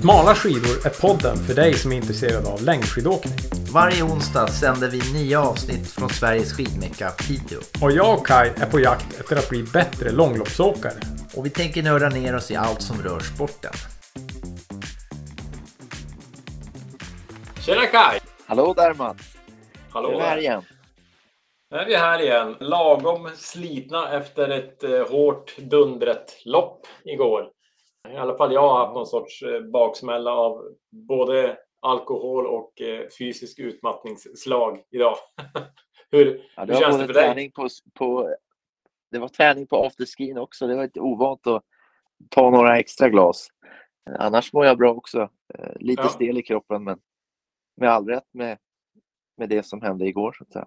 Smala skidor är podden för dig som är intresserad av längdskidåkning. Varje onsdag sänder vi nya avsnitt från Sveriges skidmecka Piteå. Och jag och Kai är på jakt efter att bli bättre långloppsåkare. Och vi tänker nörda ner oss i allt som rör sporten. Tjena Kai! Hallå där Mats! Hallå är vi här igen? Nu är vi här igen. Lagom slitna efter ett eh, hårt dundret lopp igår. I alla fall jag har haft någon sorts eh, baksmälla av både alkohol och eh, fysisk utmattningsslag idag. hur, Ja, det hur känns det för dig? träning på, på, det var träning på afterskin också. Det var lite ovant att ta några extra glas. Annars mår jag bra också. Eh, Lite Ja. stel i kroppen men med all rätt med, med det som hände igår. Så att säga.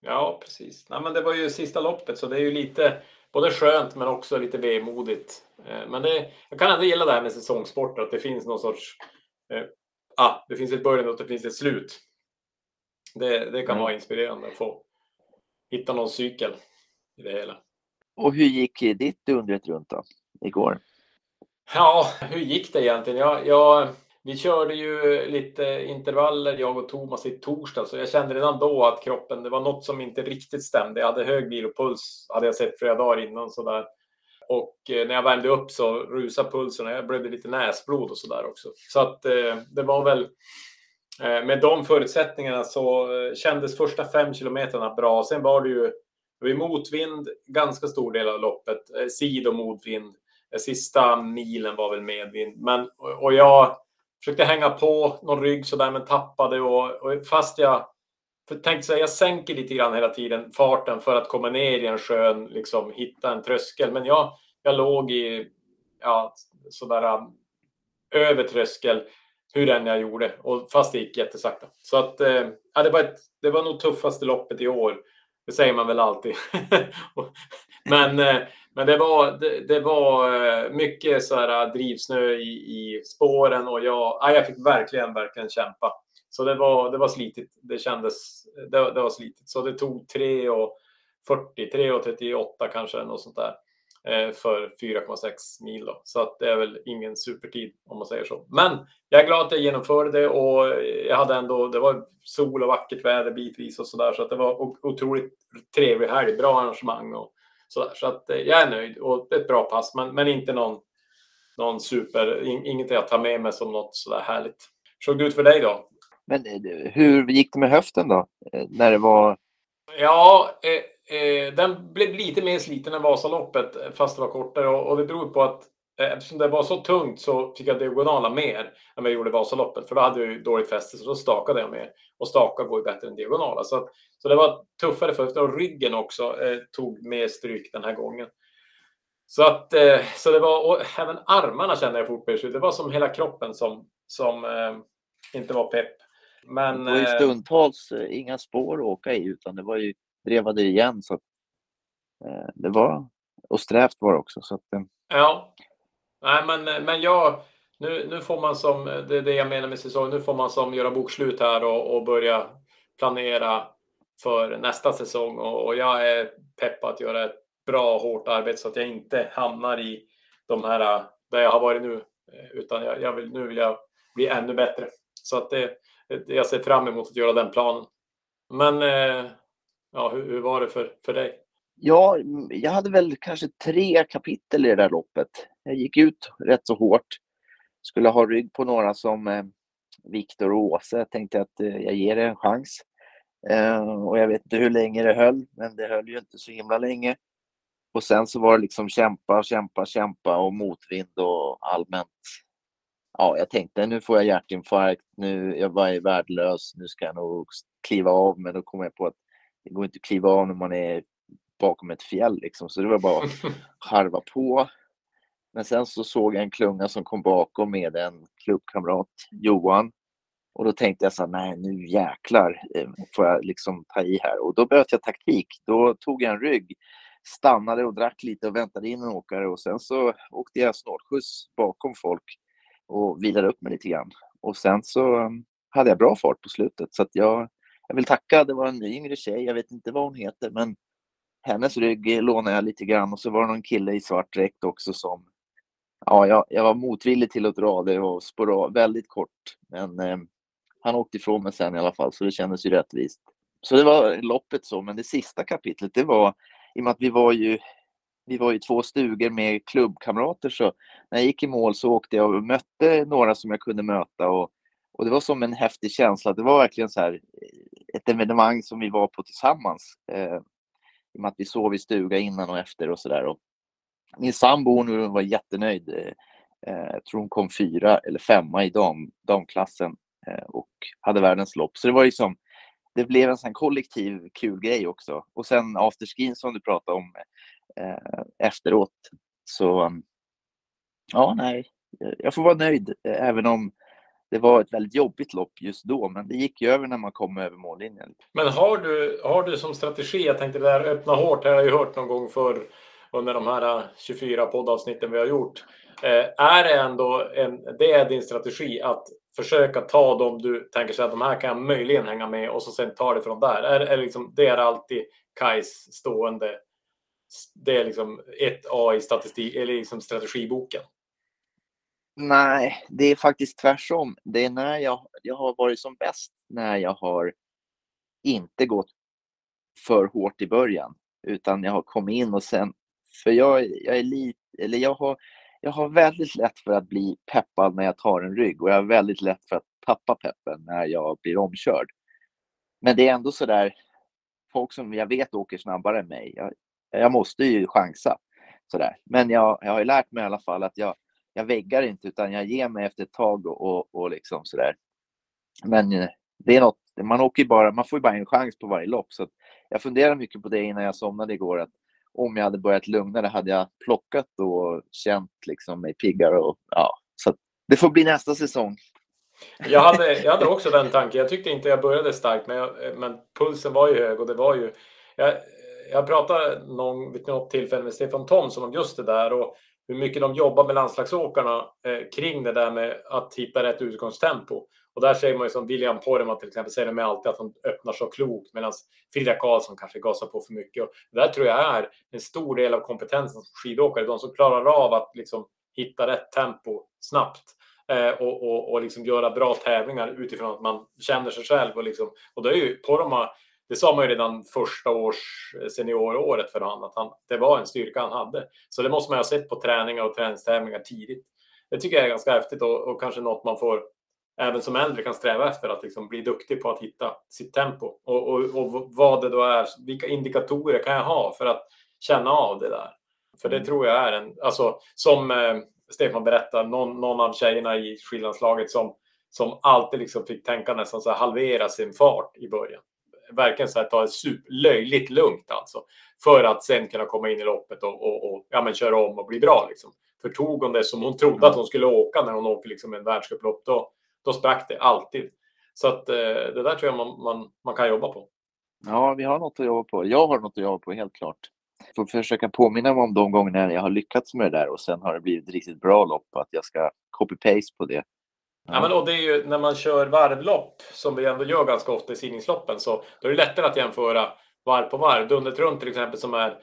Ja, precis. Nej, men det var ju sista loppet så det är ju lite både skönt men också lite vemodigt. Eh, Men det, jag kan ändå gilla det här med säsongssporter, att det finns någon sorts... Eh, ah, det finns ett början och det finns ett slut. Det, det kan Mm. vara inspirerande att få hitta någon cykel i det hela. Och hur gick ditt dundret runt då? Igår? Ja, hur gick det egentligen? Jag, jag, vi körde ju lite intervaller, jag och Thomas, i torsdag, så jag kände redan då att kroppen, det var något som inte riktigt stämde. Jag hade hög vilopuls, hade jag sett flera dagar innan. Sådär. Och eh, när jag värmde upp så rusade pulsen och jag blödde lite näsblod och sådär också. Så att eh, det var väl eh, med de förutsättningarna så eh, kändes första fem kilometrarna bra. Sen var det ju det motvind ganska stor del av loppet, eh, sid motvind. Eh, sista milen var väl medvind. Men, och jag försökte hänga på någon rygg sådär men tappade och, och fast jag för tänkte säga, jag sänker lite grann hela tiden farten för att komma ner i en skön, liksom hitta en tröskel. Men jag, jag låg i, ja, sådär um, över tröskel hur än jag gjorde och fast det gick jättesakta. Så att, eh, ja, det var ett, det var nog tuffaste loppet i år. Det säger man väl alltid. men, eh, men det var, det, det var eh, mycket så här eh, drivsnö i, i spåren och jag, ja, jag fick verkligen, verkligen kämpa. Så det var, det var slitigt. Det kändes, det, det var slitigt. Så det tog 3 och 40, 3 och 38 kanske, något sånt där. Eh, för 4,6 mil då. Så att det är väl ingen supertid om man säger så. Men jag är glad att jag genomförde det och jag hade ändå, det var sol och vackert väder bitvis och så där Så att det var otroligt trevlig helg, bra arrangemang och sådär. Så att eh, jag är nöjd och ett bra pass, men, men inte någon, någon super, in, inget jag tar med mig som något sådär härligt. Såg det ut för dig då? Men eh, hur gick det med höften då? Eh, När det var... Ja, eh, eh, den blev lite mer sliten än Vasaloppet fast det var kortare och, och det beror på att eftersom det var så tungt så fick jag diagonala mer än vad jag gjorde i Vasaloppet för då hade jag ju dåligt fäste så då stakade jag mer och staka går ju bättre än diagonala. Så, så det var tuffare för och ryggen också eh, tog mer stryk den här gången. Så att eh, så det var och även armarna kände jag fort Det var som hela kroppen som, som eh, inte var pepp. Men, det var ju eh, stundtals eh, inga spår att åka i utan det var ju drevade igen. Så att, eh, det var, och strävt var det också. Så att, eh, Ja. Nej, men, men jag, nu, nu får man som, det är det jag menar med säsong, nu får man som göra bokslut här och, och börja planera för nästa säsong och, och jag är pepp på att göra ett bra hårt arbete så att jag inte hamnar i de här äh, där jag har varit nu eh, utan jag, jag vill, nu vill jag bli ännu bättre. Så att det, jag ser fram emot att göra den planen. Men eh, ja, hur, hur var det för, för dig? Ja, jag hade väl kanske tre kapitel i det där loppet. Jag gick ut rätt så hårt. Skulle ha rygg på några som eh, Viktor och Åse. Jag tänkte att eh, jag ger det en chans. Eh, och jag vet inte hur länge det höll, men det höll ju inte så himla länge. Och sen så var det liksom kämpa, kämpa, kämpa och motvind och allmänt. Ja, jag tänkte nu får jag hjärtinfarkt, nu jag var värdelös, nu ska jag nog kliva av. Men då kom jag på att det går inte att kliva av när man är bakom ett fjäll liksom. Så det var bara att harva på. Men sen så såg jag en klunga som kom bakom med en klubbkamrat, Johan. Och då tänkte jag så här, nej nu jäklar eh, får jag liksom ta i här. Och då böt jag taktik. Då tog jag en rygg, stannade och drack lite och väntade in en åkare. Och sen så åkte jag snålskjuts bakom folk och vilade upp mig lite grann. Och sen så mm, hade jag bra fart på slutet. Så att jag, jag vill tacka, det var en yngre tjej, jag vet inte vad hon heter, men hennes rygg lånade jag lite grann och så var det någon kille i svart dräkt också som ja, jag, jag var motvillig till att dra det och spåra väldigt kort. Men eh, han åkte ifrån mig sen i alla fall, så det kändes ju rättvist. Så det var loppet så, men det sista kapitlet, det var i och med att vi var ju vi var ju två stugor med klubbkamrater så när jag gick i mål så åkte jag och mötte några som jag kunde möta och, och det var som en häftig känsla. Det var verkligen så här eh, ett evenemang som vi var på tillsammans. Eh, I och med att vi sov i stuga innan och efter och sådär. Min sambo hon var jättenöjd. Eh, jag tror hon kom fyra eller femma i dam, damklassen eh, och hade världens lopp. Så det var liksom det blev en sån kollektiv kul grej också. Och sen afterskin som du pratade om eh, efteråt. Så ja, nej, jag får vara nöjd även om det var ett väldigt jobbigt lopp just då, men det gick ju över när man kom över mållinjen. Men har du, har du som strategi, jag tänkte det där öppna hårt det har jag ju hört någon gång förr, under de här eh, 24 poddavsnitten vi har gjort. Eh, är det ändå en, det är din strategi att försöka ta dem du tänker sig att de här kan jag möjligen hänga med och så sen ta det från där? Är, är liksom, det är alltid Kais stående det är liksom ett A i statistik, eller liksom strategiboken? Nej, det är faktiskt tvärtom. Det är när jag, jag har varit som bäst när jag har inte gått för hårt i början, utan jag har kommit in och sen, för jag, jag är lite, eller jag har, jag har väldigt lätt för att bli peppad när jag tar en rygg och jag har väldigt lätt för att tappa peppen när jag blir omkörd. Men det är ändå så där, folk som jag vet åker snabbare än mig. Jag, jag måste ju chansa. Sådär. Men jag, jag har lärt mig i alla fall att jag, jag väggar inte utan jag ger mig efter ett tag och, och, och liksom sådär. Men eh, det är något, man, åker bara, man får ju bara en chans på varje lopp. Så jag funderar mycket på det innan jag somnade igår. Att om jag hade börjat lugnare hade jag plockat och känt liksom mig piggare. Och, ja, så det får bli nästa säsong. Jag hade, jag hade också den tanken. Jag tyckte inte jag började starkt, men, jag, men pulsen var ju hög och det var ju... Jag, jag pratade någon, vid något tillfälle med Stefan Thomsson om just det där och hur mycket de jobbar med landslagsåkarna eh, kring det där med att hitta rätt utgångstempo. Och där säger man ju som William Poromaa till exempel säger de alltid att han öppnar så klokt medan Frida Karlsson kanske gasar på för mycket. Och det där tror jag är en stor del av kompetensen som skidåkare. De som klarar av att liksom hitta rätt tempo snabbt eh, och, och, och liksom göra bra tävlingar utifrån att man känner sig själv. Och, liksom, och det är ju Porrema det sa man ju redan första års eh, senioråret för honom att han, det var en styrka han hade. Så det måste man ha sett på träningar och träningstävlingar tidigt. Det tycker jag är ganska häftigt och, och kanske något man får även som äldre kan sträva efter att liksom bli duktig på att hitta sitt tempo och, och, och vad det då är. Vilka indikatorer kan jag ha för att känna av det där? För det mm. tror jag är en, alltså som eh, Stefan berättar, någon, någon av tjejerna i skillandslaget som, som alltid liksom fick tänka nästan så halvera sin fart i början verkligen så här, ta det löjligt lugnt alltså. För att sen kunna komma in i loppet och, och, och ja, men köra om och bli bra. Liksom. För tog hon det som hon trodde att hon skulle åka när hon åker liksom en världscuplopp, då, då sprack det alltid. Så att eh, det där tror jag man, man, man kan jobba på. Ja, vi har något att jobba på. Jag har något att jobba på, helt klart. Får försöka påminna mig om de gångerna jag har lyckats med det där och sen har det blivit riktigt bra lopp, att jag ska copy-paste på det. Ja. men och det är ju när man kör varvlopp, som vi ändå gör ganska ofta i simningsloppen, så då är det lättare att jämföra varv på varv. Dundet runt till exempel som är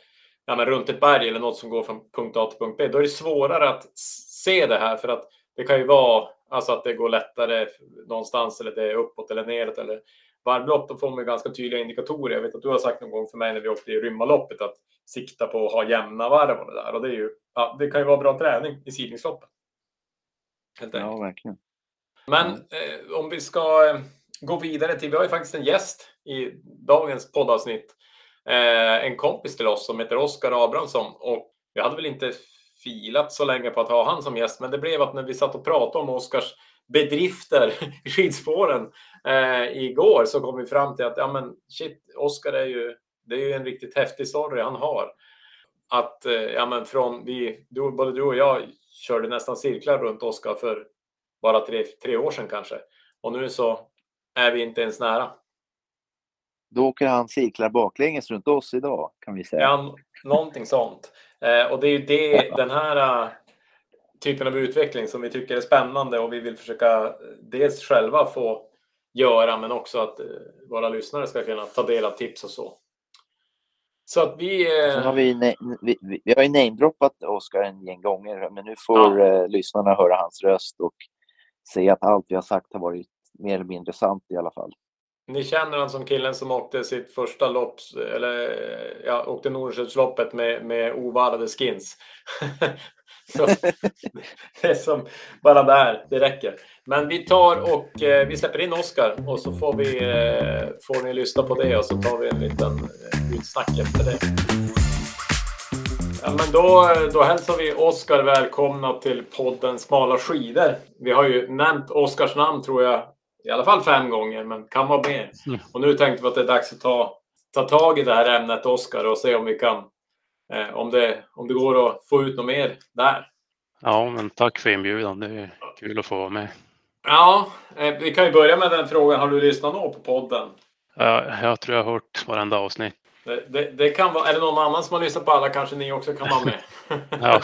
ja, men runt ett berg eller något som går från punkt A till punkt B. Då är det svårare att se det här för att det kan ju vara alltså att det går lättare någonstans eller det är uppåt eller neråt. Eller varvlopp, då får man ganska tydliga indikatorer. Jag vet att du har sagt någon gång för mig när vi åkte i Rymmaloppet att sikta på att ha jämna varv och det där. Och det, är ju, ja, det kan ju vara bra träning i sidningsloppen. Ja, verkligen. Men eh, om vi ska eh, gå vidare till, vi har ju faktiskt en gäst i dagens poddavsnitt. Eh, en kompis till oss som heter Oskar Abrahamsson och vi hade väl inte filat så länge på att ha han som gäst, men det blev att när vi satt och pratade om Oskars bedrifter i skidspåren eh, igår så kom vi fram till att ja men shit, Oskar är ju, det är ju en riktigt häftig story han har. Att eh, ja men från vi, du, både du och jag körde nästan cirklar runt Oskar för bara tre, tre år sedan kanske. Och nu så är vi inte ens nära. Då åker han cirklar baklänges runt oss idag kan vi säga. Ja, någonting sånt. Eh, och det är ju det, den här uh, typen av utveckling som vi tycker är spännande och vi vill försöka uh, dels själva få göra men också att våra lyssnare ska kunna ta del av tips och så. Så att vi... Sen har vi, vi, vi, har ju namedroppat Oskar en gäng gånger, men nu får ja. eh, lyssnarna höra hans röst och se att allt vi har sagt har varit mer eller mindre sant i alla fall. Ni känner han som killen som åkte sitt första lopp, eller ja, åkte Nordenskiöldsloppet med, med ovallade skins. Så, det är som bara där, det räcker. Men vi tar och eh, vi släpper in Oskar och så får, vi, eh, får ni lyssna på det och så tar vi en liten eh, utsnack efter det. Ja, men då, då hälsar vi Oskar välkomna till podden Smala skidor. Vi har ju nämnt Oskars namn tror jag i alla fall fem gånger, men kan vara mer. Mm. Och nu tänkte vi att det är dags att ta, ta tag i det här ämnet Oskar och se om vi kan eh, om, det, om det går att få ut något mer där. Ja, men tack för inbjudan. Det är kul att få vara med. Ja, eh, vi kan ju börja med den frågan. Har du lyssnat nå på podden? Ja, jag tror jag har hört varenda avsnitt. Det, det, det, kan vara, är det någon annan som har lyssnat på alla kanske ni också kan vara med. ja.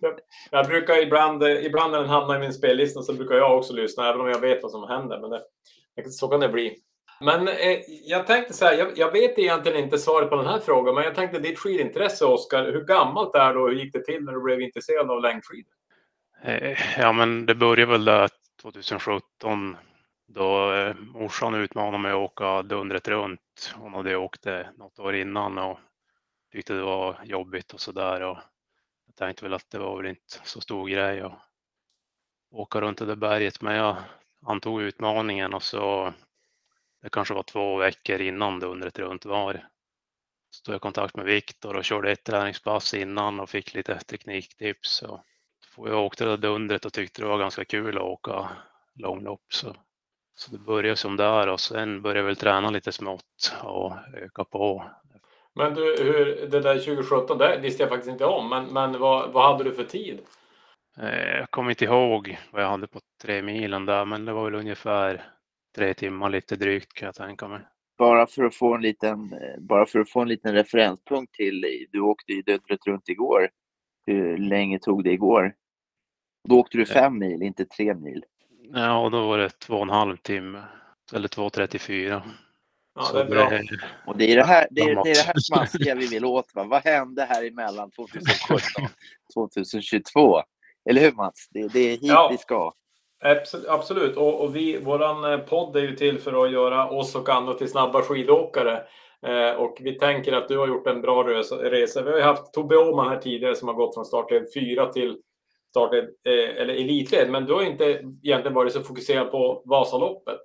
jag brukar ibland, ibland när den hamnar i min spellista så brukar jag också lyssna även om jag vet vad som händer. Men det, så kan det bli. Men eh, jag tänkte så här, jag, jag, vet egentligen inte svaret på den här frågan, men jag tänkte ditt skidintresse Oskar, hur gammalt är det och hur gick det till när du blev intresserad av längdskidor? Eh, ja, men det började väl där 2017 då eh, morsan utmanade mig att åka dundret runt. Hon hade åkt det något år innan och tyckte det var jobbigt och så där. Och jag tänkte väl att det var väl inte så stor grej att åka runt det där berget, men jag antog utmaningen och så det kanske var två veckor innan dundret runt var. Så tog jag kontakt med Viktor och körde ett träningspass innan och fick lite tekniktips. Och jag åkte det där dundret och tyckte det var ganska kul att åka långlopp. Så, så det började som där och sen började jag väl träna lite smått och öka på. Men du, hur, det där 2017, det visste jag faktiskt inte om, men, men vad, vad hade du för tid? Eh, jag kommer inte ihåg vad jag hade på tre milen där, men det var väl ungefär tre timmar lite drygt kan jag tänka mig. Bara för att få en liten, bara för att få en liten referenspunkt till, du åkte ju dödret runt igår. Hur länge tog det igår? Då åkte du fem mil, inte tre mil. Ja, och då var det två och en halv timme. Eller 2.34. Ja, det är bra. Det, och det är det här, det är, det, är det här smaskiga vi vill åt. Va? Vad hände här emellan 2017 2022? Eller hur Mats? Det, det är hit ja. vi ska. Absolut, och, och vi, våran eh, podd är ju till för att göra oss och andra till snabba skidåkare. Eh, och vi tänker att du har gjort en bra resa. Vi har ju haft Tobbe Åhman här tidigare som har gått från startled 4 till startled, eh, eller elitled, men du har inte egentligen varit så fokuserad på Vasaloppet.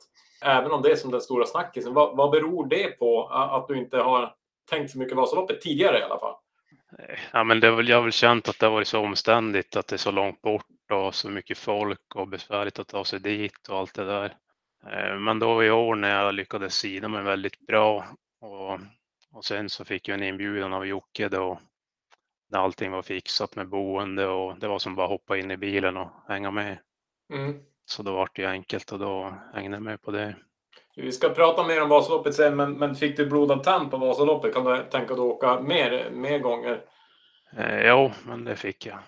Även om det är som den stora snackisen. Vad, vad beror det på att du inte har tänkt så mycket Vasaloppet tidigare i alla fall? Ja, men det är väl, jag har väl känt att det har varit så omständigt, att det är så långt bort och så mycket folk och besvärligt att ta sig dit och allt det där. Eh, men då i år när jag lyckades sida mig väldigt bra och, och sen så fick jag en inbjudan av Jocke då när allting var fixat med boende och det var som bara hoppa in i bilen och hänga med. Mm. Så då var det enkelt och då hängde jag med på det. Vi ska prata mer om Vasaloppet sen, men, men fick du blodad tand på Vasaloppet? Kan du tänka dig att åka mer, mer gånger? Eh, jo, men det fick jag.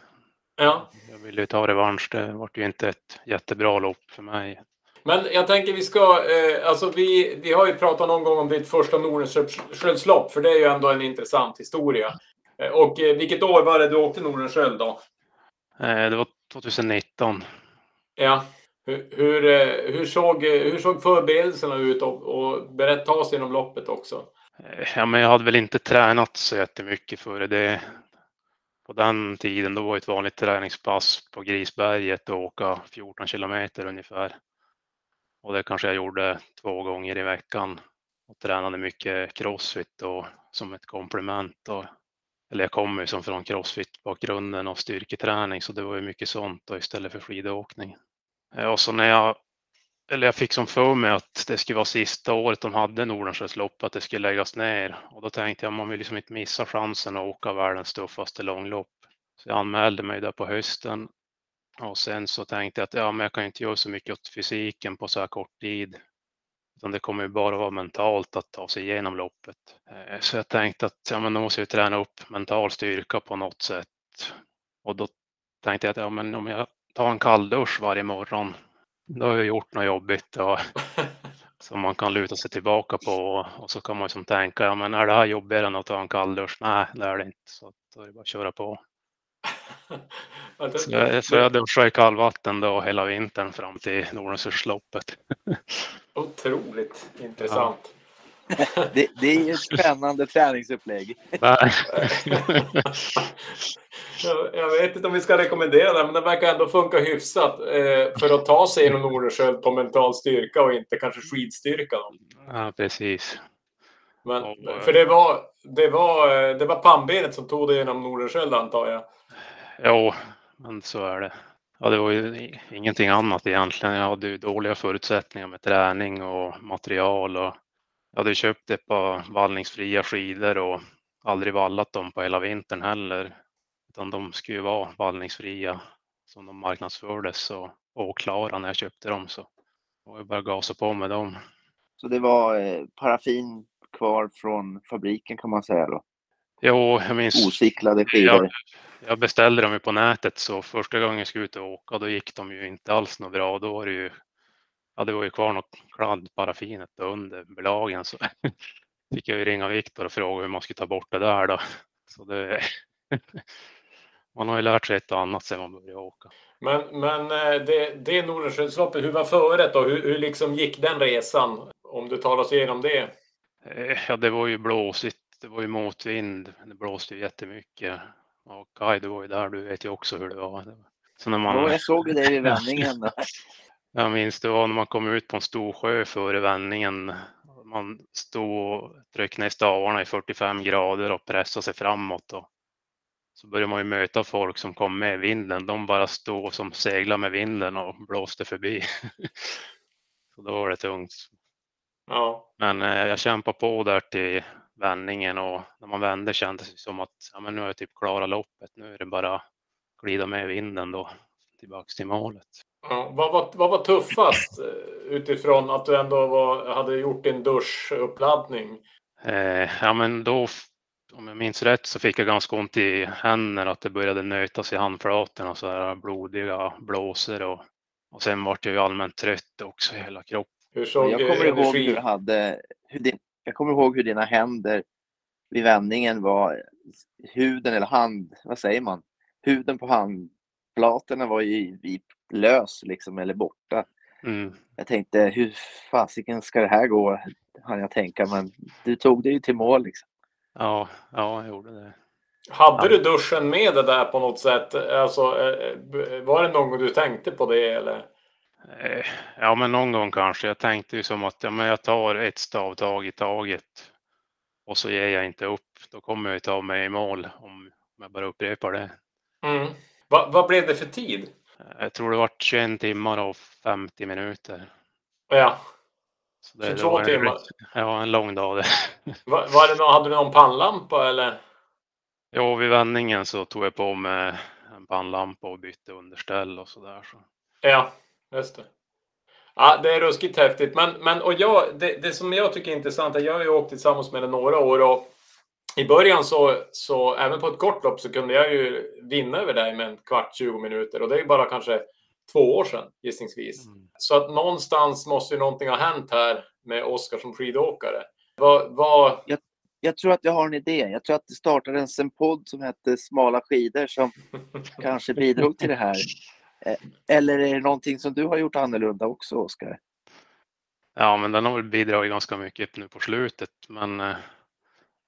Ja. Jag ville ju ta revansch. Det var ju inte ett jättebra lopp för mig. Men jag tänker vi ska, eh, alltså vi, vi har ju pratat någon gång om ditt första Nordenskiöldslopp, för det är ju ändå en intressant historia. Eh, och eh, vilket år var det du åkte Nordenskiöld då? Eh, det var 2019. Ja. Hur, hur, hur, såg, hur såg förberedelserna ut och, och berätta oss genom loppet också? Ja, men jag hade väl inte tränat så jättemycket före det på den tiden, då var ett vanligt träningspass på Grisberget och åka 14 kilometer ungefär. Och det kanske jag gjorde två gånger i veckan och tränade mycket crossfit och som ett komplement. Och, eller jag kommer ju som från crossfit-bakgrunden och styrketräning så det var ju mycket sånt då, istället för skidåkning. Eh, och så när jag, eller jag fick som för mig att det skulle vara sista året de hade Nordenskiöldslopp, att det skulle läggas ner. Och då tänkte jag man vill liksom inte missa chansen att åka världens tuffaste långlopp. Så jag anmälde mig där på hösten. Och sen så tänkte jag att ja, men jag kan inte göra så mycket åt fysiken på så här kort tid. Utan det kommer ju bara vara mentalt att ta sig igenom loppet. Eh, så jag tänkte att ja, men då måste jag träna upp mental styrka på något sätt. Och då tänkte jag att ja, men om jag tar en kalldusch varje morgon, då har jag gjort något jobbigt. Och som man kan luta sig tillbaka på och så kan man som tänka, ja men är det här jobbigare än att ta en kalldusch? Nej, det är det inte. Så då är det bara att köra på. så, jag, så jag duschade i kallvatten då hela vintern fram till Nordensursloppet. Otroligt intressant. Ja. det, det, är ett spännande träningsupplägg. jag vet inte om vi ska rekommendera det, men det verkar ändå funka hyfsat eh, för att ta sig genom Nordenskiöld på mental styrka och inte kanske skidstyrka. Då. Ja, precis. Men, för det var, det var, det var pannbenet som tog dig genom Nordenskiöld antar jag? Jo, men så är det. Ja, det var ju ingenting annat egentligen. Jag hade ju dåliga förutsättningar med träning och material och jag hade köpt ett par vallningsfria skidor och aldrig vallat dem på hela vintern heller. Utan de skulle ju vara vallningsfria som de marknadsfördes och, och klara när jag köpte dem. Så jag bara gasa på med dem. Så det var eh, paraffin kvar från fabriken kan man säga då? Jo, jag minns. Osiklade skidor. Jag, jag beställde dem ju på nätet så första gången jag skulle ut och åka då gick de ju inte alls något bra. Då var det ju, ja det var ju kvar något kladd paraffinet under belagen så fick jag ju ringa Viktor och fråga hur man skulle ta bort det där då. Så det, man har ju lärt sig ett och annat sedan man började åka. Men, men eh, det, det Nordenskiöldsloppet, hur var föret då? Hur, hur liksom gick den resan? Om du tar oss igenom det. Eh, ja, det var ju blåsigt. Det var ju motvind. Det blåste ju jättemycket. Och Kaj, du var ju där. Du vet ju också hur det var. Så när man... Ja, jag såg det i vändningen. jag minns det var när man kom ut på en stor sjö före vändningen. Man stod och tryckte ner stavarna i 45 grader och pressade sig framåt. Och så började man ju möta folk som kom med vinden. De bara stod som seglade med vinden och blåste förbi. så då var det tungt. Ja. Men eh, jag kämpade på där till vändningen och när man vände kändes det som att ja, men nu har jag typ klarat loppet. Nu är det bara glida med vinden då tillbaks till målet. Ja, vad, var, vad var tuffast eh, utifrån att du ändå var, hade gjort din duschuppladdning? Eh, ja, men då om jag minns rätt så fick jag ganska ont i händerna, att det började nötas i handflatorna, så här blodiga blåsor och, och sen vart jag ju allmänt trött också i hela kroppen. Hur såg jag kommer ihåg hur du hade, hur din, jag kommer ihåg hur dina händer vid vändningen var huden eller hand, vad säger man? Huden på handflatorna var ju lös liksom eller borta. Mm. Jag tänkte hur fasiken ska det här gå? Han jag tänka, men du tog det ju till mål liksom. Ja, ja, jag gjorde det. Hade ja. du duschen med det där på något sätt? Alltså, eh, var det någon gång du tänkte på det eller? Eh, ja, men någon gång kanske. Jag tänkte ju som att ja, men jag tar ett stavtag i taget och så ger jag inte upp. Då kommer jag ta mig i mål om jag bara upprepar det. Mm. Va, vad blev det för tid? Jag tror det var 21 timmar och 50 minuter. Ja, så det, 22 det timmar? ja, en lång dag det. Var, var det någon, hade du någon pannlampa eller? Jo, vid vändningen så tog jag på mig en pannlampa och bytte underställ och sådär. Så. Ja, just det. Ja, det är ruskigt häftigt. Men, men och jag, det, det som jag tycker är intressant är jag har ju åkt tillsammans med det några år och i början så, så även på ett kort lopp så kunde jag ju vinna över dig med en kvart, 20 minuter och det är ju bara kanske två år sedan gissningsvis. Mm. Så att någonstans måste ju någonting ha hänt här med Oskar som skidåkare. Vad, vad... Jag, jag, tror att jag har en idé. Jag tror att det startade en podd som hette Smala skidor som kanske bidrog till det här. Eh, eller är det någonting som du har gjort annorlunda också, Oskar? Ja, men den har väl bidragit ganska mycket nu på slutet. Men eh,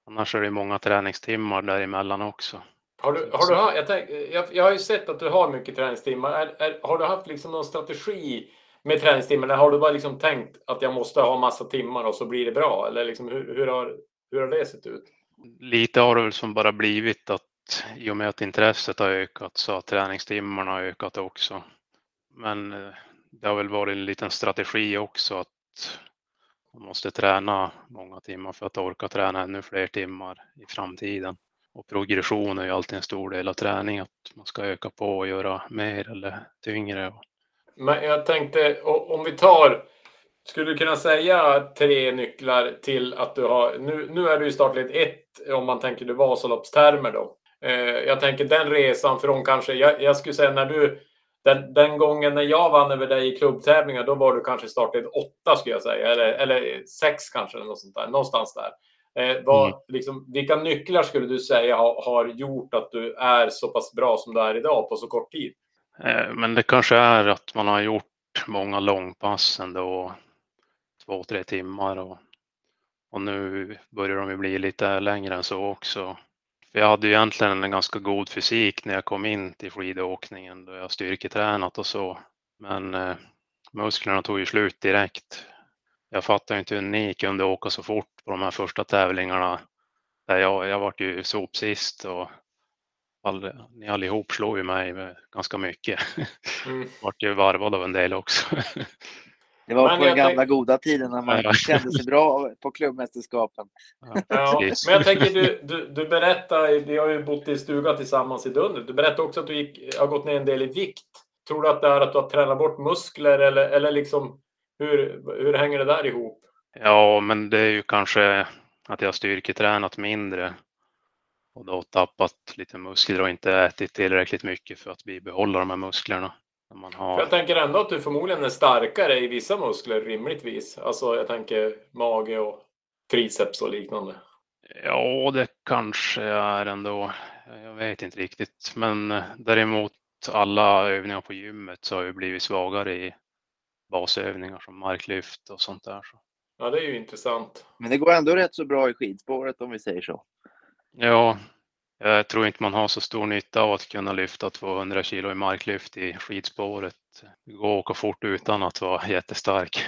annars är det många träningstimmar däremellan också. Har du, har du, jag, tänk, jag, jag har ju sett att du har mycket träningstimmar. Är, är, har du haft liksom någon strategi med träningstimmar? Eller har du bara liksom tänkt att jag måste ha massa timmar och så blir det bra? Eller liksom, hur, hur, har, hur har det sett ut? Lite har det väl som bara blivit att i och med att intresset har ökat så har träningstimmarna ökat också. Men eh, det har väl varit en liten strategi också att man måste träna många timmar för att orka träna ännu fler timmar i framtiden. Och progression är ju alltid en stor del av träning, att man ska öka på och göra mer eller tyngre. Men jag tänkte, om vi tar, skulle du kunna säga tre nycklar till att du har, nu, nu är du i startled 1 om man tänker det Vasaloppstermer då. Eh, jag tänker den resan från kanske, jag, jag skulle säga när du, den, den gången när jag vann över dig i klubbtävlingar, då var du kanske startled åtta skulle jag säga, eller, eller sex kanske, eller något sånt där, någonstans där. Eh, vad, mm. liksom, vilka nycklar skulle du säga har, har, gjort att du är så pass bra som du är idag på så kort tid? Eh, men det kanske är att man har gjort många långpass ändå, två, tre timmar och, och nu börjar de ju bli lite längre än så också. För jag hade ju egentligen en ganska god fysik när jag kom in till skidåkningen då jag styrketränat och så. Men eh, musklerna tog ju slut direkt. Jag fattar inte hur ni kunde åka så fort på de här första tävlingarna. Där jag, jag vart ju sopsist och all, ni allihop slog ju mig ganska mycket. Mm. vart ju varvad av en del också. Det var men på den gamla tänk... goda tiden när man kände sig bra på klubbmästerskapen. Ja, men jag tänker, du, du, du berättar, vi har ju bott i stuga tillsammans i Dunder. Du berättade också att du gick, har gått ner en del i vikt. Tror du att det är att du har tränat bort muskler eller, eller liksom hur, hur hänger det där ihop? Ja, men det är ju kanske att jag har styrketränat mindre och då tappat lite muskler och inte ätit tillräckligt mycket för att bibehålla de här musklerna. Man har... Jag tänker ändå att du förmodligen är starkare i vissa muskler rimligtvis. Alltså jag tänker mage och triceps och liknande. Ja, det kanske är ändå. Jag vet inte riktigt, men däremot alla övningar på gymmet så har jag blivit svagare i basövningar som marklyft och sånt där. Så. Ja, det är ju intressant. Men det går ändå rätt så bra i skidspåret om vi säger så. Ja, jag tror inte man har så stor nytta av att kunna lyfta 200 kilo i marklyft i skidspåret. Det går att åka fort utan att vara jättestark.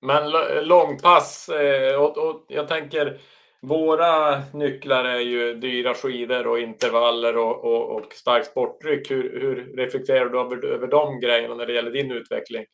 Men långpass, eh, och, och jag tänker våra nycklar är ju dyra skidor och intervaller och, och, och stark sporttryck. Hur, hur reflekterar du över, över de grejerna när det gäller din utveckling?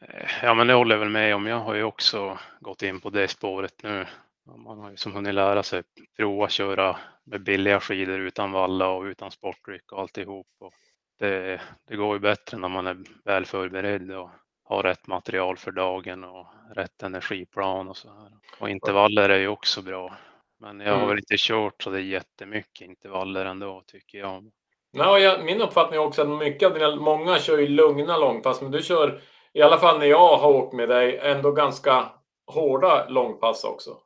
Eh, ja, men det håller jag väl med om. Jag har ju också gått in på det spåret nu. Man har ju som hunnit lära sig prova köra med billiga skidor utan valla och utan sporttryck och alltihop. Och det, det går ju bättre när man är väl förberedd och har rätt material för dagen och rätt energiplan och så här. Och intervaller är ju också bra. Men jag har mm. väl inte kört så det är jättemycket intervaller ändå tycker jag. Ja, jag, min uppfattning är också att mycket av dina, många kör ju lugna långpass, men du kör i alla fall när jag har åkt med dig ändå ganska hårda långpass också.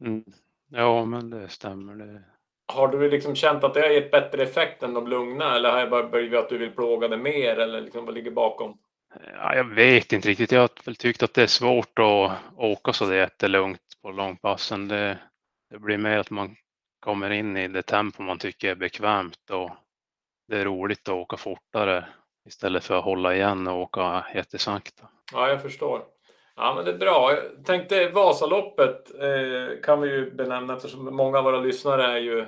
Mm. Ja, men det stämmer. Det... Har du liksom känt att det har gett bättre effekt än de lugna eller har det bara blivit att du vill plåga det mer eller liksom vad ligger bakom? Ja, jag vet inte riktigt. Jag har väl tyckt att det är svårt att åka så det är jättelugnt på långpassen. Det, det blir mer att man kommer in i det tempo man tycker är bekvämt och det är roligt att åka fortare istället för att hålla igen och åka jättesakta. Ja, jag förstår. Ja, men det är bra. Jag tänkte Vasaloppet eh, kan vi ju benämna eftersom många av våra lyssnare är ju eh,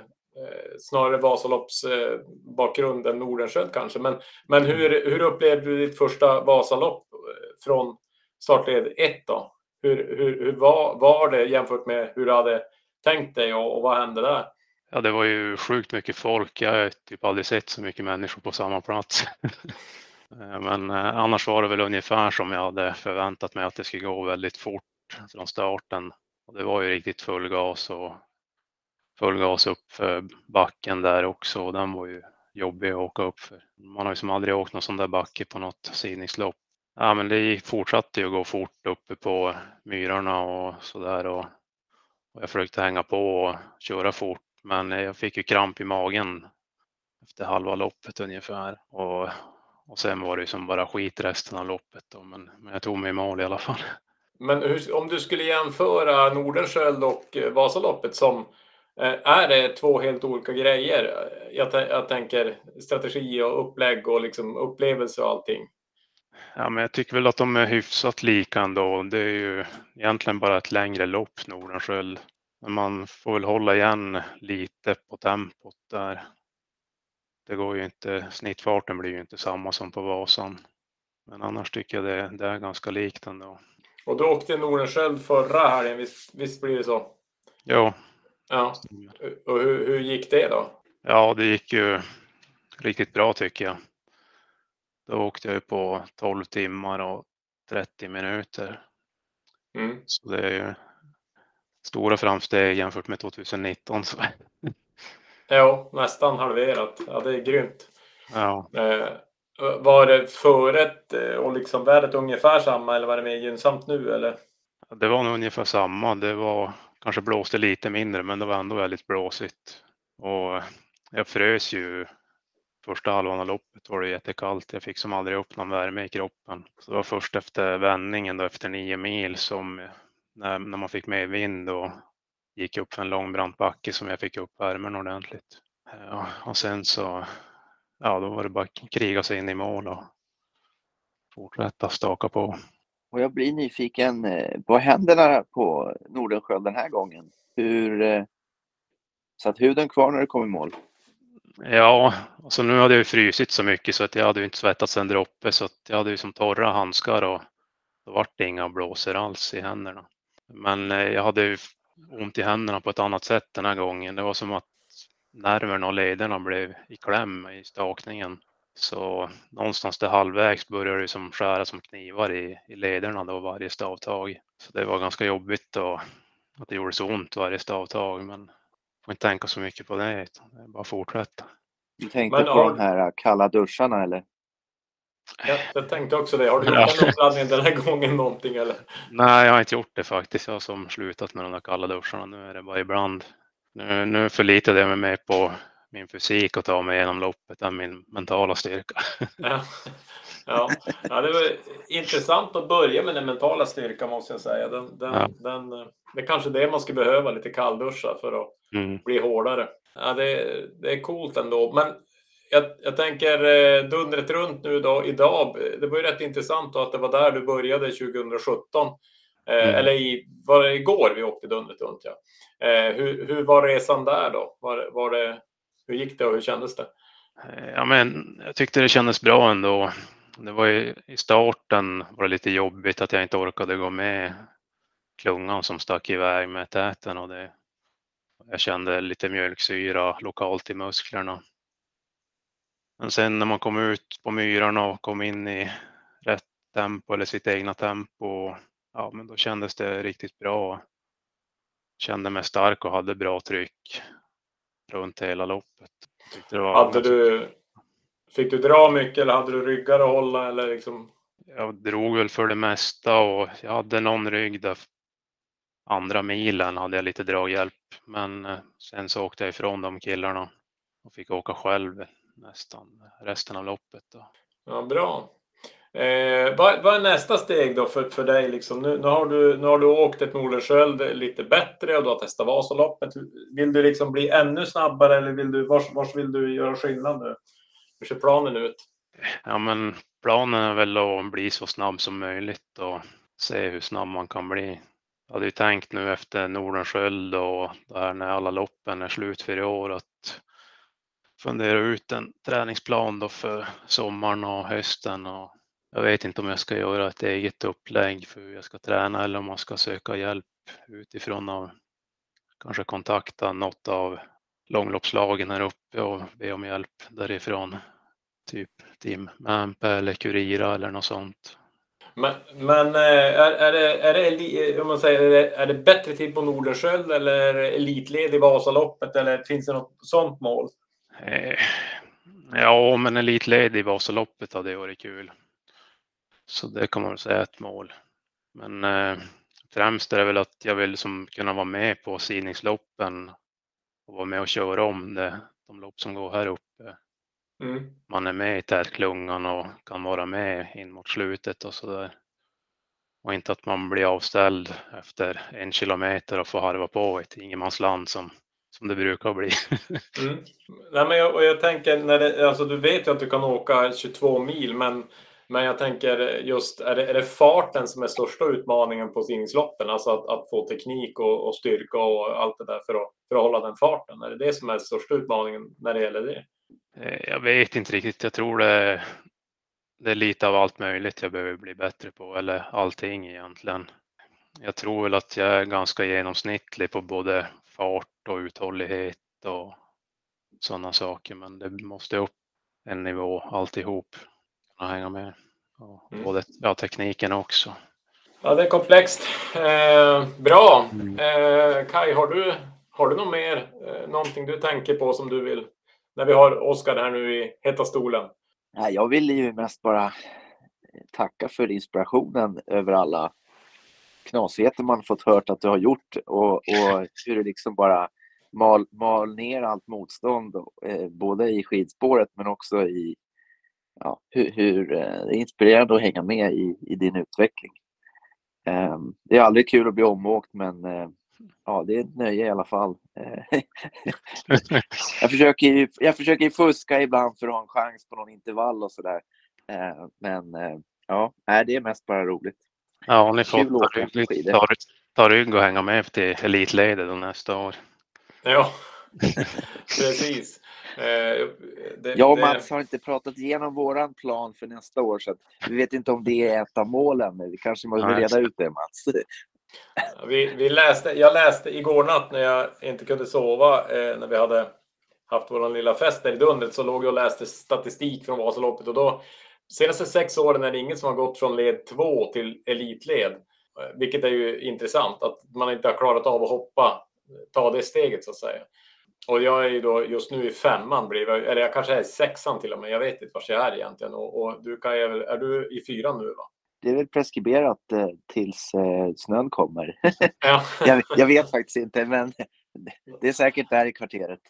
snarare Vasalopps eh, bakgrund än Nordenskiöld kanske. Men, men hur, hur upplevde du ditt första Vasalopp eh, från startled 1 då? Hur, hur, hur var, var det jämfört med hur du hade tänkt dig och, och vad hände där? Ja, det var ju sjukt mycket folk. Jag har typ aldrig sett så mycket människor på samma plats. Eh, men eh, annars var det väl ungefär som jag hade förväntat mig att det skulle gå väldigt fort från starten. Och det var ju riktigt full gas och full gas upp för backen där också den var ju jobbig att åka upp för. Man har ju som aldrig åkt någon sån där backe på något sidningslopp. Ja, men det fortsatte ju att gå fort uppe på myrarna och sådär och, och jag försökte hänga på och köra fort men jag fick ju kramp i magen efter halva loppet ungefär och och sen var det ju som bara skit resten av loppet då, men, men jag tog mig i mål i alla fall. Men hur, om du skulle jämföra Nordenskiöld och eh, Vasaloppet som eh, är det två helt olika grejer? Jag, jag, tänker strategi och upplägg och liksom upplevelse och allting. Ja, men jag tycker väl att de är hyfsat lika ändå. Det är ju egentligen bara ett längre lopp Nordenskiöld. Men man får väl hålla igen lite på tempot där det går ju inte, snittfarten blir ju inte samma som på Vasan. Men annars tycker jag det, det är ganska likt ändå. Och du åkte Nordenskiöld förra helgen, visst, visst blir det så? Ja. Ja. Och hur, hur gick det då? Ja, det gick ju riktigt bra tycker jag. Då åkte jag på 12 timmar och 30 minuter. Mm. Så det är ju stora framsteg jämfört med 2019. Så. Jo, nästan halverat. Ja, det är grymt. Ja. Eh, Var det förrätt och liksom vädret ungefär samma eller var det mer gynnsamt nu eller? Det var nog ungefär samma. Det var kanske blåste lite mindre, men det var ändå väldigt blåsigt. Och jag frös ju första halvan av loppet var det jättekallt. Jag fick som aldrig upp någon värme i kroppen. Så det var först efter vändningen då efter nio mil som när, när man fick medvind och gick upp för en lång brant backe som jag fick upp värmen ordentligt. Ja, och sen så, ja då var det bara att kriga sig in i mål och fortsätta staka på. Och jag blir nyfiken eh, på händerna på Nordenskiöld den här gången. Hur eh, satt huden kvar när du kom i mål? Ja, alltså nu hade jag ju frysit så mycket så att jag hade ju inte svettats en droppe så att jag hade ju som torra handskar och då vart det inga blåsor alls i händerna. Men eh, jag hade ju ont i händerna på ett annat sätt den här gången. Det var som att nerverna och lederna blev i kläm i stakningen. Så någonstans där halvvägs började det som skära som knivar i, i lederna då varje stavtag. Så det var ganska jobbigt och att det gjorde så ont varje stavtag. Men får inte tänka så mycket på det, utan det är bara fortsätta. Du tänkte Men, på har... de här kalla duscharna eller? Jag, jag tänkte också det. Har du gjort den uppladdningen den här gången någonting eller? Nej, jag har inte gjort det faktiskt. Jag har som slutat med de där kalla duscharna. Nu är det bara ibland. Nu, nu förlitade jag mig mer på min fysik och ta mig igenom loppet än min mentala styrka. Ja. Ja. ja, det var intressant att börja med den mentala styrkan måste jag säga. Den, den, ja. den, det är kanske det man skulle behöva, lite kallduschar för att mm. bli hårdare. Ja, det, det är coolt ändå. Men jag, jag tänker eh, dundret runt nu då idag. Det var ju rätt intressant att det var där du började 2017. Eh, mm. Eller i, var det igår vi åkte dundret runt? Ja. Eh, hur, hur var resan där då? Var, var det, hur gick det och hur kändes det? Ja, men jag tyckte det kändes bra ändå. Det var ju, I starten var det lite jobbigt att jag inte orkade gå med klungan som stack iväg med täten och det, jag kände lite mjölksyra lokalt i musklerna. Men sen när man kom ut på myrarna och kom in i rätt tempo eller sitt egna tempo, ja men då kändes det riktigt bra. Kände mig stark och hade bra tryck runt hela loppet. hade du, fick du dra mycket eller hade du ryggar att hålla eller liksom? Jag drog väl för det mesta och jag hade någon rygg där andra milen hade jag lite draghjälp. Men eh, sen så åkte jag ifrån de killarna och fick åka själv nästan resten av loppet. Då. Ja, bra. Eh, vad, vad, är nästa steg då för, för dig? Liksom? Nu, nu, har du, nu har du åkt ett Nordenskiöld lite bättre och du har testat Vasaloppet. Vill du liksom bli ännu snabbare eller vill du, vars, vars vill du göra skillnad nu? Hur ser planen ut? Ja, men planen är väl att bli så snabb som möjligt och se hur snabb man kan bli. Jag hade ju tänkt nu efter Nordenskiöld och där när alla loppen är slut för i år att fundera ut en träningsplan då för sommaren och hösten. Och jag vet inte om jag ska göra ett eget upplägg för hur jag ska träna eller om man ska söka hjälp utifrån och kanske kontakta något av långloppslagen här uppe och be om hjälp därifrån. Typ Team Mampa eller Kurira eller något sånt. Men, men eh, är, är, det, är, det, eh, om man säger, är, det, är det bättre tid på Nordenskiöld eller elitled i Vasaloppet eller finns det något sånt mål? Eh, ja, men elitled i Vasaloppet hade varit kul. Så det kan man väl säga är ett mål. Men eh, främst är det väl att jag vill som kunna vara med på sidningsloppen och vara med och köra om det, de lopp som går här uppe. Mm. Man är med i tätklungan och kan vara med in mot slutet och så där. Och inte att man blir avställd efter en kilometer och får harva på ett ingenmansland som, som det brukar bli. mm. Nej, men jag, och jag tänker, när det, alltså du vet ju att du kan åka 22 mil, men, men jag tänker just, är det, är det farten som är största utmaningen på simningsloppen? Alltså att, att få teknik och, och, styrka och allt det där för att, för att hålla den farten? Är det det som är största utmaningen när det gäller det? Eh, jag vet inte riktigt. Jag tror det, det är lite av allt möjligt jag behöver bli bättre på, eller allting egentligen. Jag tror väl att jag är ganska genomsnittlig på både fart och uthållighet och sådana saker, men det måste upp en nivå alltihop. Kunna hänga med. Och mm. både ja, tekniken också. Ja, det är komplext. Eh, bra. Mm. Eh, Kai, har du, har du något mer? Eh, någonting du tänker på som du vill när vi har Oskar här nu i heta stolen. Nej, jag ville ju mest bara tacka för inspirationen över alla knasigheter man fått hört att du har gjort och, och hur du liksom bara mal, mal ner allt motstånd, eh, både i skidspåret men också i ja, hur, hur eh, det är inspirerande att hänga med i, i din utveckling. Eh, det är aldrig kul att bli omåkt men eh, ja, det är ett nöje i alla fall. Eh, jag, försöker, jag försöker fuska ibland för att ha en chans på någon intervall och sådär. Eh, men ja, det är mest bara roligt. Ja, ni får ta rygg, ta, ta rygg och hänga med till elitledet nästa år. Ja, precis. Eh, det, jag och Mats har inte pratat igenom våran plan för nästa år så vi vet inte om det är ett av målen. Men vi kanske måste reda ut det Mats. Vi, vi läste, jag läste igår natt när jag inte kunde sova eh, när vi hade haft vår lilla fest där i Dundret så låg jag och läste statistik från Vasaloppet och då senaste sex åren är det ingen som har gått från led 2 till elitled. Eh, vilket är ju intressant att man inte har klarat av att hoppa, ta det steget så att säga. Och jag är ju då just nu i femman, eller jag kanske är i sexan till och med. Jag vet inte var jag är egentligen. Och, och du kan, är du i fyran nu? va? Det är väl preskriberat eh, tills eh, snön kommer. Ja. jag, jag, vet faktiskt inte, men det är säkert där i kvarteret.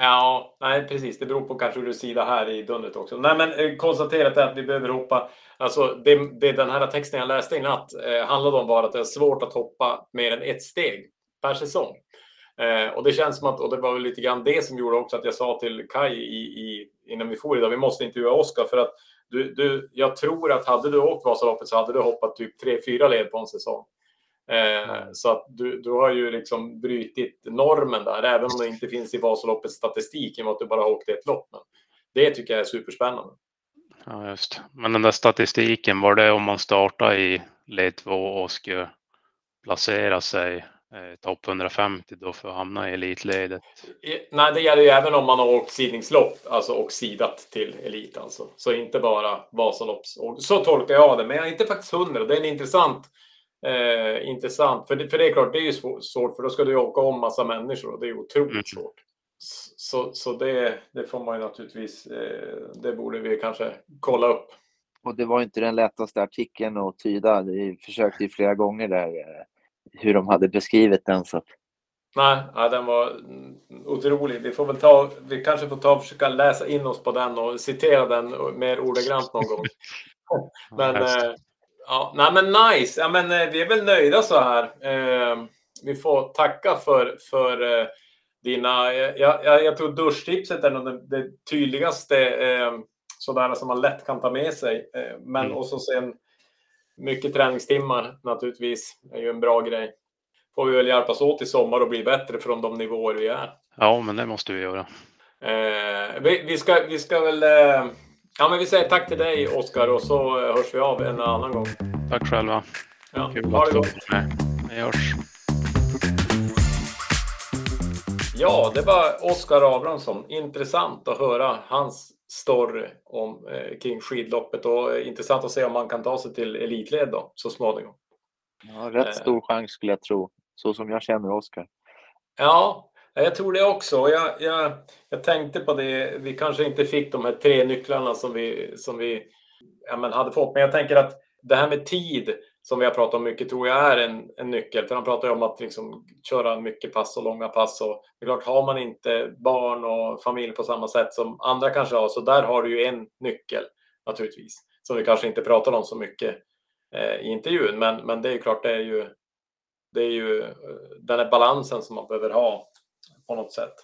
Ja, nej precis. Det beror på kanske hur du sida här i dundret också. Nej, men eh, konstaterat är att vi behöver hoppa. Alltså, det, det den här texten jag läste i natt eh, handlade om var att det är svårt att hoppa mer än ett steg per säsong. Eh, och det känns som att, och det var väl lite grann det som gjorde också att jag sa till Kai i, i, innan vi for idag, vi måste intervjua Oskar för att du, du, jag tror att hade du åkt Vasaloppet så hade du hoppat typ tre, fyra led på en säsong. Mm. Så att du, du har ju liksom brutit normen där, även om det inte finns i Vasaloppets statistik i och med att du bara åkte ett lopp. Men det tycker jag är superspännande. Ja, just. Men den där statistiken, var det om man startar i led 2 och skulle placera sig eh, topp 150 då för att hamna i elitledet? Nej, det gäller ju även om man har åkt sidningslopp alltså, och sidat till elit. Alltså. Så inte bara Vasalopps. Så tolkar jag det, men jag är inte faktiskt hundra. Det är en intressant Eh, intressant, för det, för det är klart, det är ju svårt, för då ska du åka om massa människor och det är otroligt mm. svårt. Så, så det, det får man ju naturligtvis, eh, det borde vi kanske kolla upp. Och det var inte den lättaste artikeln att tyda. Vi försökte ju flera gånger där eh, hur de hade beskrivit den. Så. Nej, ja, den var otrolig. Vi får väl ta, vi kanske får ta och försöka läsa in oss på den och citera den mer ordagrant någon gång. Men, eh, Ja, nej, men nice. Ja, men, eh, vi är väl nöjda så här. Eh, vi får tacka för, för eh, dina... Jag, jag, jag tror duschtipset är nog det, tydligaste sådär som man lätt kan ta med sig. Men mm. och så sen mycket träningstimmar naturligtvis är ju en bra grej. Får vi väl hjälpas åt i sommar och bli bättre från de nivåer vi är. Ja, men det måste vi göra. Vi, vi, ska, vi ska väl... Eh, Ja, men vi säger tack till dig Oskar och så eh, hörs vi av en annan gång. Tack själva. Ja, Kul ha det gott. Vi hörs. Ja, det var Oskar Abrahamsson. Intressant att höra hans story om, eh, kring skidloppet och eh, intressant att se om man kan ta sig till elitled då, så småningom. Ja, rätt stor eh. chans skulle jag tro, så som jag känner Oskar. Ja, jag tror det också. Jag, jag, jag tänkte på det. Vi kanske inte fick de här tre nycklarna som vi, som vi ja, men hade fått. Men jag tänker att det här med tid som vi har pratat om mycket tror jag är en, en nyckel. För han pratar ju om att liksom köra mycket pass och långa pass. Och det är klart, har man inte barn och familj på samma sätt som andra kanske har, så där har du ju en nyckel naturligtvis. Som vi kanske inte pratar om så mycket eh, i intervjun. Men, men det är ju klart, det är ju, det är ju eh, den här balansen som man behöver ha på något sätt.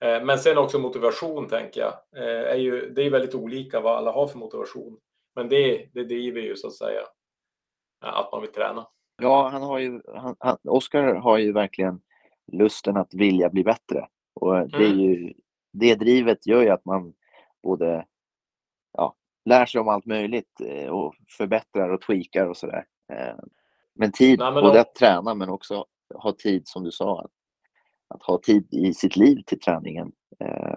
Eh, men sen också motivation tänker jag. Eh, är ju, det är väldigt olika vad alla har för motivation. Men det, det driver ju så att säga att man vill träna. Ja, han har ju, han, han, Oskar har ju verkligen lusten att vilja bli bättre. Och det, är mm. ju, det drivet gör ju att man både ja, lär sig om allt möjligt eh, och förbättrar och tweakar och sådär. Men tid, Nej, men både då... att träna men också ha tid som du sa, att att ha tid i sitt liv till träningen. Eh,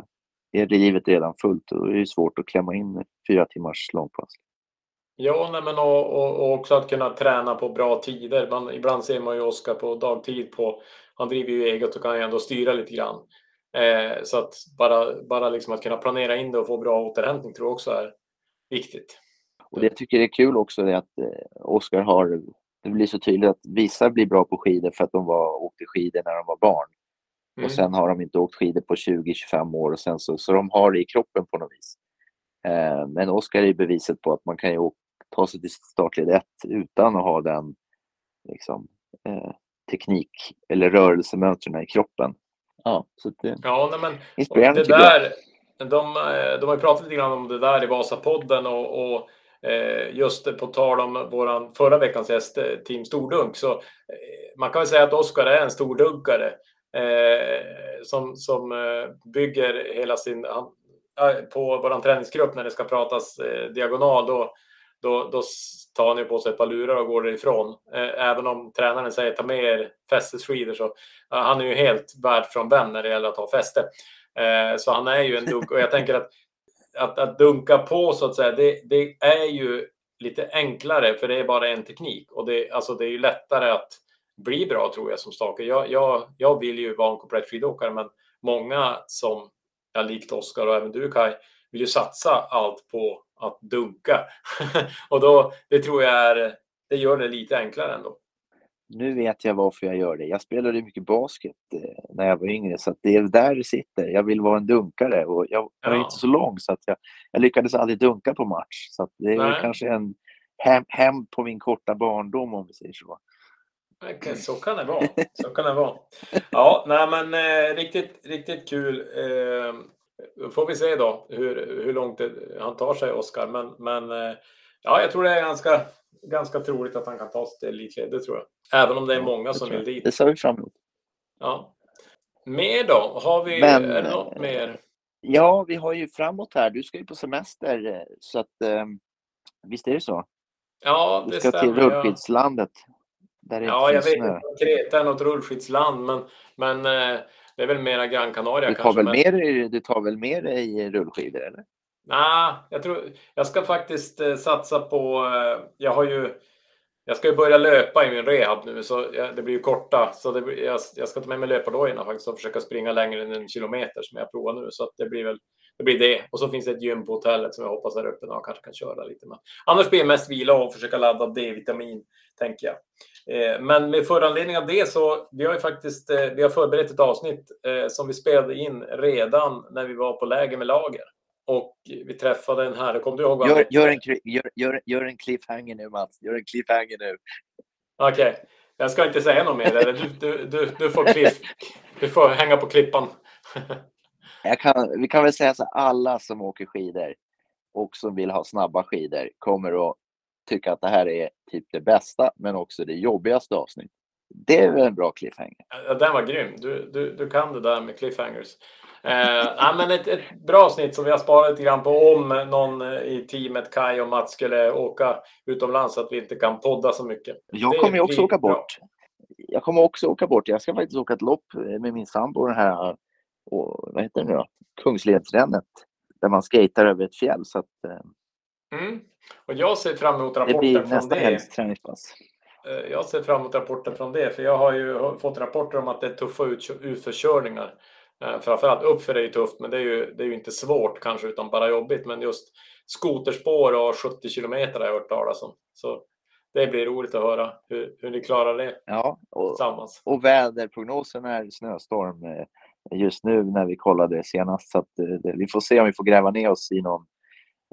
är livet redan fullt och det är svårt att klämma in fyra timmars långpass. Ja, nej, men och, och, och, också att kunna träna på bra tider. Man, ibland ser man ju Oskar på dagtid på, han driver ju eget och kan ju ändå styra lite grann. Eh, så att bara, bara liksom att kunna planera in det och få bra återhämtning tror jag också är viktigt. Och det jag tycker är kul också är att eh, Oskar har, det blir så tydligt att vissa blir bra på skidor för att de var, åkte skidor när de var barn. Mm. Och sen har de inte åkt skidor på 20-25 år och sen så, så de har det i kroppen på något vis. Eh, men Oskar är beviset på att man kan ju åka, ta sig till startled 1 utan att ha den liksom, eh, teknik eller rörelsemönstren i kroppen. Ja, så det, Ja, nej, men inspirerande det jag. där, de, eh, de har ju pratat lite grann om det där i Vasapodden och, och eh, just på tal om våran förra veckans gäst, eh, Team Stordunk, så eh, man kan väl säga att Oskar är en stordunkare Eh, som, som eh, bygger hela sin... Han, eh, på vår träningsgrupp när det ska pratas eh, diagonal, då, då, då tar han ju på sig ett par lurar och går därifrån. Eh, även om tränaren säger ta med er fästesskidor så eh, han är ju helt världsfrånvänd när det gäller att ha fäste. Eh, så han är ju en dunk och jag tänker att, att, att dunka på så att säga, det, det är ju lite enklare för det är bara en teknik och det, alltså det är ju lättare att bli bra tror jag som staker. Jag, jag, jag vill ju vara en komplett skidåkare men många som, ja, likt Oskar och även du Kai, vill ju satsa allt på att dunka. och då, det tror jag är, det gör det lite enklare ändå. Nu vet jag varför jag gör det. Jag spelade mycket basket eh, när jag var yngre så det är där det sitter. Jag vill vara en dunkare och jag jag är Ja. inte så lång så att jag, jag lyckades aldrig dunka på match. Så att det är kanske en hem, hem på min korta barndom om vi säger så. Så kan det vara. Så kan det vara. Ja, nej men eh, riktigt, riktigt kul. Eh, får vi se då hur, hur långt det, han tar sig, Oskar. Men, men eh, ja, jag tror det är ganska, ganska troligt att han kan ta sig till elitled, det tror jag. Även om det är Ja, många som vill dit. Det ser vi fram emot. Ja. Mer då? Har vi, Men, är det något eh, mer? Ja, vi har ju framåt här. Du ska ju på semester eh, så att eh, visst är det så? Ja, Du det ska till stämmer. Jag, rullskidslandet. Där det ja, jag vet inte om Kreta är något rullskidsland, men, men eh, det är väl mera Gran Canaria Du tar, kanske. väl men- dig, du tar väl med dig rullskidor eller? Nej, jag tror jag ska faktiskt eh, satsa på. Eh, jag har ju. Jag ska ju börja löpa i min rehab nu så det blir ju korta. Så det, jag, jag ska ta med mig löpardojorna faktiskt och försöka springa längre än en kilometer som jag provar nu. Så det blir väl det blir det. Och så finns det ett gym på hotellet som jag hoppas är öppet och kanske kan köra lite. Men annars blir det mest vila och försöka ladda D-vitamin tänker jag. Eh, men med föranledning av det så vi har ju faktiskt eh, vi har förberett ett avsnitt eh, som vi spelade in redan när vi var på läger med lager. Och vi träffade en herre, kommer du ihåg vad Gör, gör, en, gör, gör, gör en cliffhanger nu Mats. Gör en cliffhanger nu. Okej, jag ska inte säga något mer. Du, du, du, du, får klipp, du får hänga på klippan. Kan, vi kan väl säga så alla som åker skidor och som vill ha snabba skidor kommer att tycka att det här är typ det bästa men också det jobbigaste avsnitt. Det är väl en bra cliffhanger. Ja, Den var grym. Du, du, du kan det där med cliffhangers. Eh, ja, men ett, ett bra avsnitt som vi har sparat lite grann på om någon eh, i teamet, Kai och Mats, skulle åka utomlands så att vi inte kan podda så mycket. Jag kommer ju också åka bra. bort. Jag kommer också åka bort. Jag ska faktiskt åka ett lopp med min sambo den här, och, vad heter det nu då? Kungsledsrännet. Där man skejtar över ett fjäll. Så att, eh, Mm. Och jag ser fram emot det rapporten blir från nästa det. helgs träningspass. Eh, Jag ser fram emot rapporten från det, för jag har ju fått rapporter om att det är tuffa ut, utförskörningar. Eh, Framförallt uppför är ju tufft, men det är ju, det är ju inte svårt kanske, utan bara jobbigt. Men just skoterspår och 70 kilometer har jag hört talas om. Så det blir roligt att höra hur, hur ni klarar det Ja, och, tillsammans. och väderprognosen är snöstorm eh, just nu när vi kollade senast. Så att, det- vi får se om vi får gräva ner oss i någon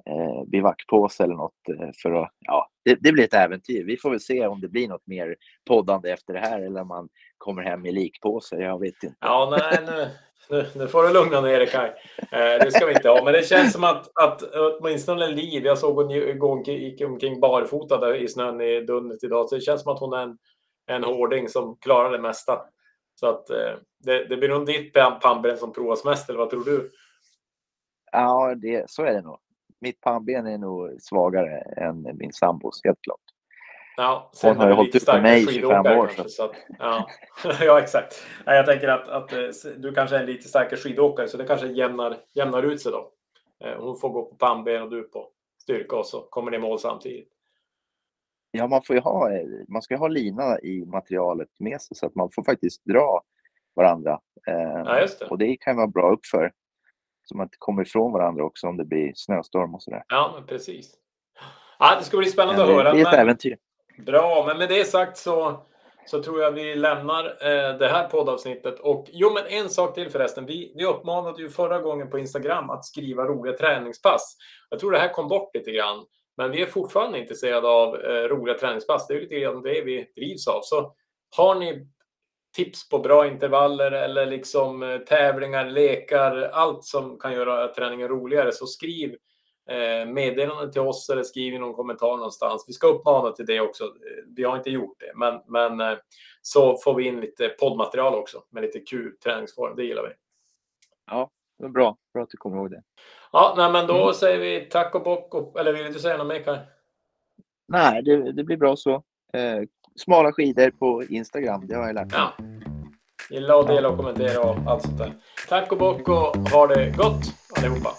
eh, bivackpåse eller något. Eh, för att, ja, det, det blir ett äventyr. Vi får väl se om det blir något mer poddande efter det här eller om man kommer hem i likpåse. Jag vet inte. Ja, nej, nu, nu, nu får du lugna ner dig Kaj. Eh, det ska vi inte ha. Men det känns som att, att åtminstone Liv, jag såg hon gå gick omkring barfota i snön i Dunnet idag. Så det känns som att hon är en, en hårding som klarar det mesta. Så att eh, det, det blir nog ditt pannben som provas mest, eller vad tror du? Ja, det, så är det nog. Mitt pannben är nog svagare än min sambos, helt klart. Ja, Hon har ju hållit upp med mig i starkare 25 skidåkare år, kanske, så. Att, ja. ja, exakt. Nej, Jag tänker att, att eh, du kanske är en lite starkare skidåkare, så det kanske jämnar, jämnar ut sig då. Eh, Hon får gå på pannben och du på styrka och så kommer ni i mål samtidigt. Ja, man får ha, eh, man ska ju ha lina i materialet med sig så att man får faktiskt dra varandra. Ja, det. Och det kan vara bra uppför. Så man inte kommer ifrån varandra också om det blir snöstorm och sådär. Ja, men precis. Ja, det ska bli spännande Men att höra. det är ett men- äventyr. Bra, men med det sagt så, så tror jag vi lämnar eh, det här poddavsnittet. Och jo, men en sak till förresten. Vi, vi uppmanade ju förra gången på Instagram att skriva roliga träningspass. Jag tror det här kom bort lite grann. Men vi är fortfarande intresserade av eh, roliga träningspass. Det är lite grann det vi drivs av. Så har ni tips på bra intervaller eller liksom eh, tävlingar, lekar, allt som kan göra träningen roligare så skriv eh, meddelande till oss eller skriv i någon kommentar någonstans. Vi ska uppmana till det också. Eh, Vi har inte gjort det, men, men så får vi in lite poddmaterial också med lite kul träningsform. Det gillar vi. Det var bra. Bra att du kommer ihåg det. Ja, nej, men då Mm. säger vi tack och bock. Och, eller vill du säga något mer Kaj? Nej, det, det blir bra så. Eh, smala skidor på Instagram, det har jag lärt mig. Ja. Gilla och dela och kommentera och allt sånt där. Tack och bock och ha det gott allihopa.